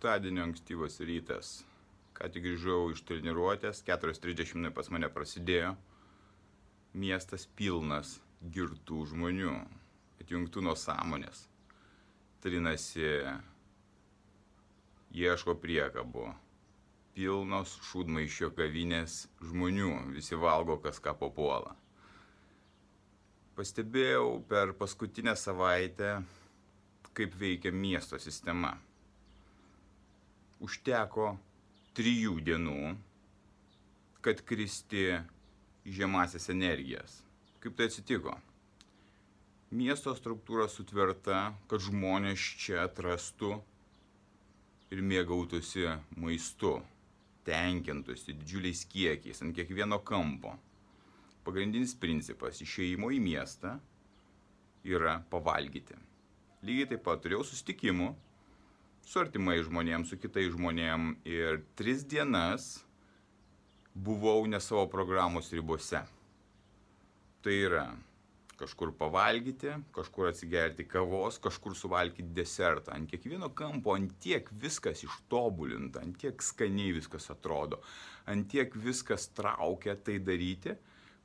Šeštadienio ankstyvas rytas. Ką tik grįžau iš treniruotės, 4.30 pas mane prasidėjo. Miestas pilnas girtų žmonių, atjungtų nuo sąmonės. Trinasi, ieško priekabų. Pilnos šūdmaišio kavinės žmonių, visi valgo kas ką papuola. Pastebėjau per paskutinę savaitę, kaip veikia miesto sistema užteko trijų dienų, kad kristi žemasias energijas. Kaip tai atsitiko? Miesto struktūra sutverta, kad žmonės čia atrastų ir mėgautųsi maistu, tenkintųsi didžiuliais kiekiais ant kiekvieno kampo. Pagrindinis principas išėjimo į miestą yra pavalgyti. Lygiai taip pat turėjau sustikimų su artimai žmonėm, su kitais žmonėm ir tris dienas buvau ne savo programos ribose. Tai yra kažkur pavalgyti, kažkur atsigerti kavos, kažkur suvalgyti desertą. Ant kiekvieno kampo ant tiek viskas ištobulinta, ant tiek skaniai viskas atrodo, ant tiek viskas traukia tai daryti,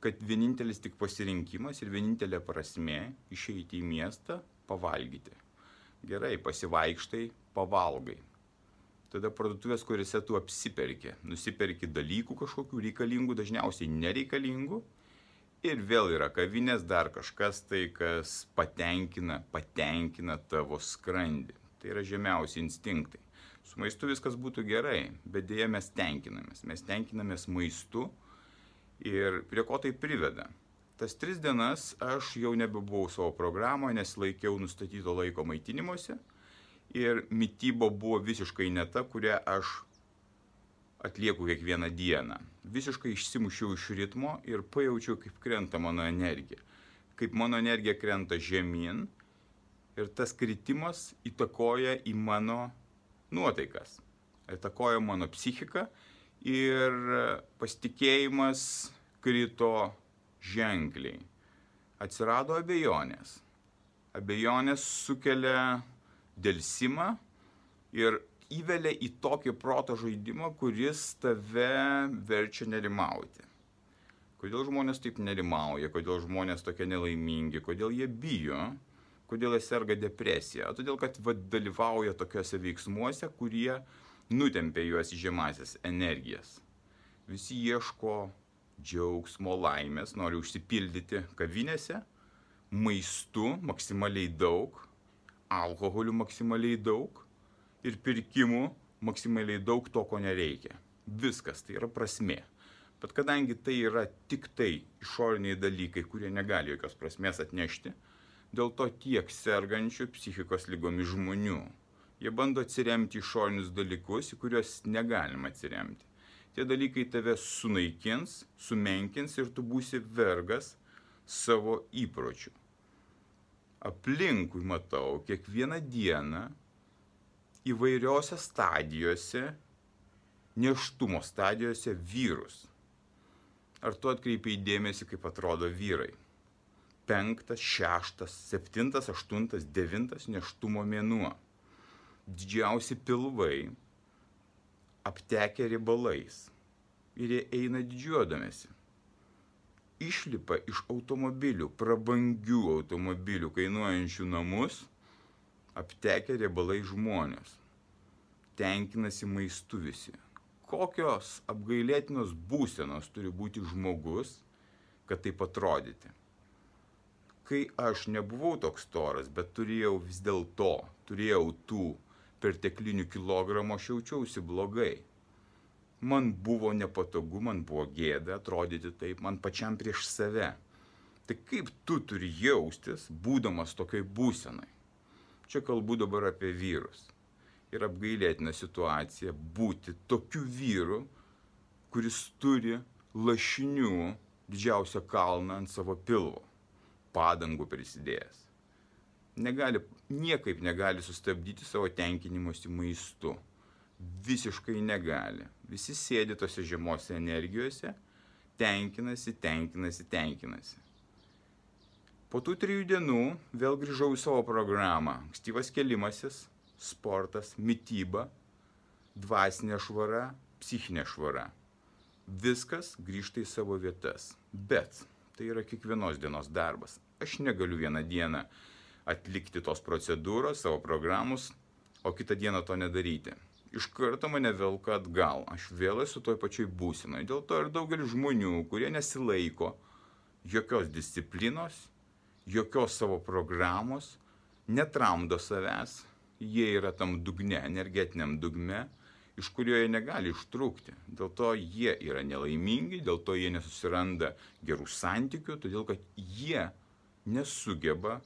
kad vienintelis tik pasirinkimas ir vienintelė prasme išeiti į miestą pavalgyti. Gerai, pasivaikštai, pavalgai. Tada parduotuvės, kuriuose tu apsiperki, nusiperki dalykų kažkokių reikalingų, dažniausiai nereikalingų. Ir vėl yra kavinės dar kažkas tai, kas patenkina, patenkina tavo skrandį. Tai yra žemiausi instinktai. Su maistu viskas būtų gerai, bet dėja mes tenkinamės. Mes tenkinamės maistu ir prie ko tai priveda. Tas tris dienas aš jau nebebuvau savo programoje, nes laikiau nustatyto laiko maitinimuose ir mytyba buvo visiškai ne ta, kurią aš atlieku kiekvieną dieną. Visiškai išsimušiau iš ritmo ir pajaučiau, kaip krenta mano energija. Kaip mano energija krenta žemyn ir tas kritimas įtakoja į mano nuotaikas, įtakoja mano psichiką ir pasitikėjimas krito ženkliai. Atsirado abejonės. Abejonės sukelia dėlsimą ir įvelia į tokį proto žaidimą, kuris tave verčia nerimauti. Kodėl žmonės taip nerimauja, kodėl žmonės tokie nelaimingi, kodėl jie bijo, kodėl jie serga depresija. Todėl, kad va, dalyvauja tokiuose veiksmuose, kurie nutempia juos į žemasias energijas. Visi ieško džiaugsmo, laimės, nori užsipildyti kavinėse, maistu maksimaliai daug, alkoholiu maksimaliai daug ir pirkimų maksimaliai daug to, ko nereikia. Viskas tai yra prasmė. Bet kadangi tai yra tik tai išoriniai dalykai, kurie negali jokios prasmės atnešti, dėl to tiek sergančių psichikos lygomis žmonių. Jie bando atsiremti išorinius dalykus, į kuriuos negalima atsiremti. Tie dalykai tave sunaikins, sumenkins ir tu būsi vergas savo įpročių aplinkui matau kiekvieną dieną įvairiose stadijose, neštumo stadijose vyrus. Ar tu atkreipiai dėmesį, kaip atrodo vyrai? Penktas, šeštas, septintas, aštuntas, devintas neštumo mėnuo. Didžiausi pilvai aptekę ribalais. Ir jie eina didžiuodamėsi išlipa iš automobilių, prabangių automobilių, kainuojančių namus, aptekę riebalai žmonės. Tenkinasi maistu visi. Kokios apgailėtinos būsenos turi būti žmogus, kad taip atrodyti. Kai aš nebuvau toks toras, bet turėjau vis dėlto, turėjau tų perteklinių kilogramų, aš jaučiausi blogai man buvo nepatogu, man buvo gėda atrodyti taip, man pačiam prieš save. Tai kaip tu turi jaustis, būdamas tokiai būsenai? Čia kalbu dabar apie vyrus. ir apgailėtina situacija būti tokiu vyru, kuris turi lašinių didžiausią kalną ant savo pilvo, padangų prisidėjęs. Negali, niekaip negali sustabdyti savo tenkinimuose maistu. Visiškai negali. Visi sėdi tose žemose energijose, tenkinasi, tenkinasi, tenkinasi. Po tų trijų dienų vėl grįžau į savo programą. Ankstyvas kelimasis, sportas, mytyba, dvasinė švara, psichinė švara. Viskas grįžta į savo vietas. Bet tai yra kiekvienos dienos darbas. Aš negaliu vieną dieną atlikti tos procedūros, savo programus, o kitą dieną to nedaryti. Iš karto mane velka atgal. Aš vėl esu toj pačioj būsinai. Dėl to ir daugelis žmonių, kurie nesilaiko jokios disciplinos, jokios savo programos, netramdo savęs, jie yra tam dugne, energetiniam dugne, iš kurio jie negali ištrūkti. Dėl to jie yra nelaimingi, dėl to jie nesusiranda gerų santykių, todėl kad jie nesugeba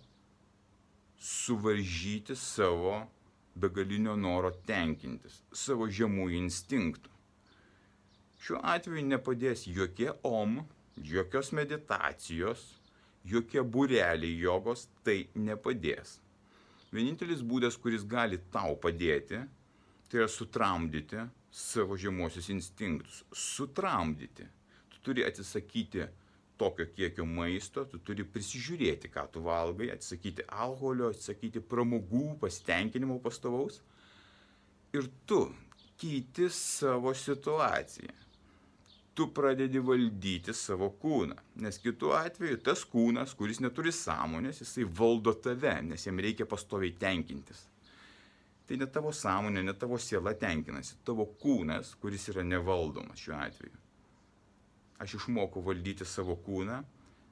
suvaržyti savo begalinio noro tenkintis, savo žemų instinktų. Šiuo atveju nepadės jokie om, jokios meditacijos, jokie bureliai jogos, tai nepadės. Vienintelis būdas, kuris gali tau padėti, tai yra sutramdyti savo žemosius instinktus. Sutramdyti. Tu turi atsisakyti tokio kiekio maisto, tu turi prisižiūrėti, ką tu valgai, atsisakyti alkoholio, atsisakyti pramogų, pasitenkinimo pastovaus. Ir tu keiti savo situaciją tu pradedi valdyti savo kūną. Nes kitu atveju tas kūnas, kuris neturi sąmonės, jisai valdo tave, nes jam reikia pastoviai tenkintis. Tai ne tavo sąmonė, ne tavo siela tenkinasi, tavo kūnas, kuris yra nevaldomas šiuo atveju. Aš išmokau valdyti savo kūną,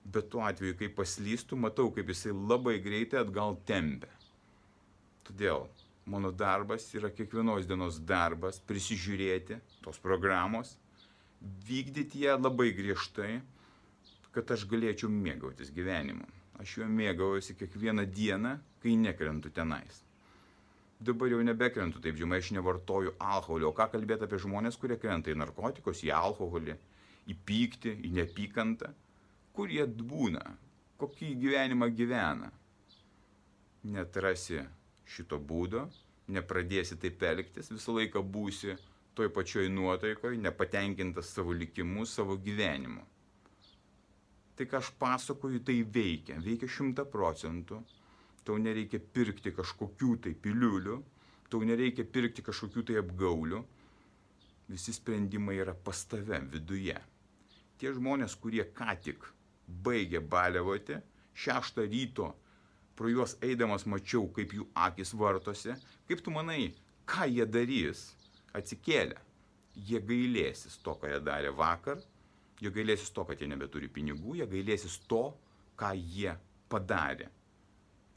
bet tuo atveju, kai paslystų, matau, kaip jisai labai greitai atgal tempia. Todėl mano darbas yra kiekvienos dienos darbas prisižiūrėti tos programos vykdyti ją labai griežtai, kad aš galėčiau mėgautis gyvenimu. Aš juo mėgaujuosi kiekvieną dieną, kai nekrentu tenais. Dabar jau nebekrentu taip žemai, aš nevartoju alkoholio. O ką kalbėti apie žmonės, kurie krenta į narkotikus, į alkoholį, į pyktį, į nepykantą? Kur jie būna? Kokį gyvenimą gyvena? Netrasi šito būdo, nepradėsi taip elgtis, visą laiką būsi toj pačioj nuotaikoj, nepatenkintas savo likimu, savo gyvenimu. Tai, ką aš pasakoju, tai veikia. Veikia šimta procentų. Tau nereikia pirkti kažkokių tai piliulių, tau nereikia pirkti kažkokių tai apgaulių. Visi sprendimai yra pas tave viduje. Tie žmonės, kurie ką tik baigė baliavoti, šeštą ryto pro juos eidamas mačiau, kaip jų akis vartosi, kaip tu manai, ką jie darys, atsikėlę, jie gailėsis to, ką jie darė vakar, jie gailėsis to, kad jie nebeturi pinigų, jie gailėsis to, ką jie padarė.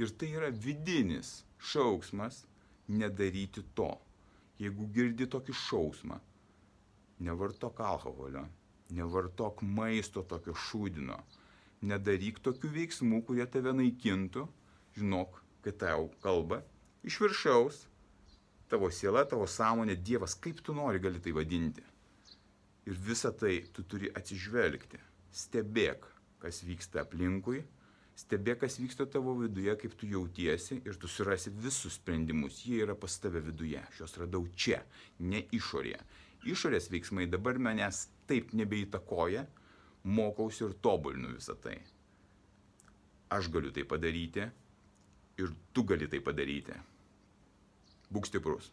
Ir tai yra vidinis šauksmas nedaryti to. Jeigu girdi tokį šausmą, nevartok alkoholio, nevartok maisto tokio šūdino, nedaryk tokių veiksmų, kurie tave naikintų, žinok, kad tau kalba iš viršaus tavo siela, tavo sąmonė, Dievas, kaip tu nori gali tai vadinti. Ir visą tai tu turi atsižvelgti. Stebėk, kas vyksta aplinkui, stebėk, kas vyksta tavo viduje, kaip tu jautiesi ir tu surasi visus sprendimus. Jie yra pas tave viduje. Aš juos radau čia, ne išorėje. Išorės veiksmai dabar manęs taip nebeįtakoja, mokausi ir tobulinu visą tai. Aš galiu tai padaryti ir tu gali tai padaryti. Būk stiprus.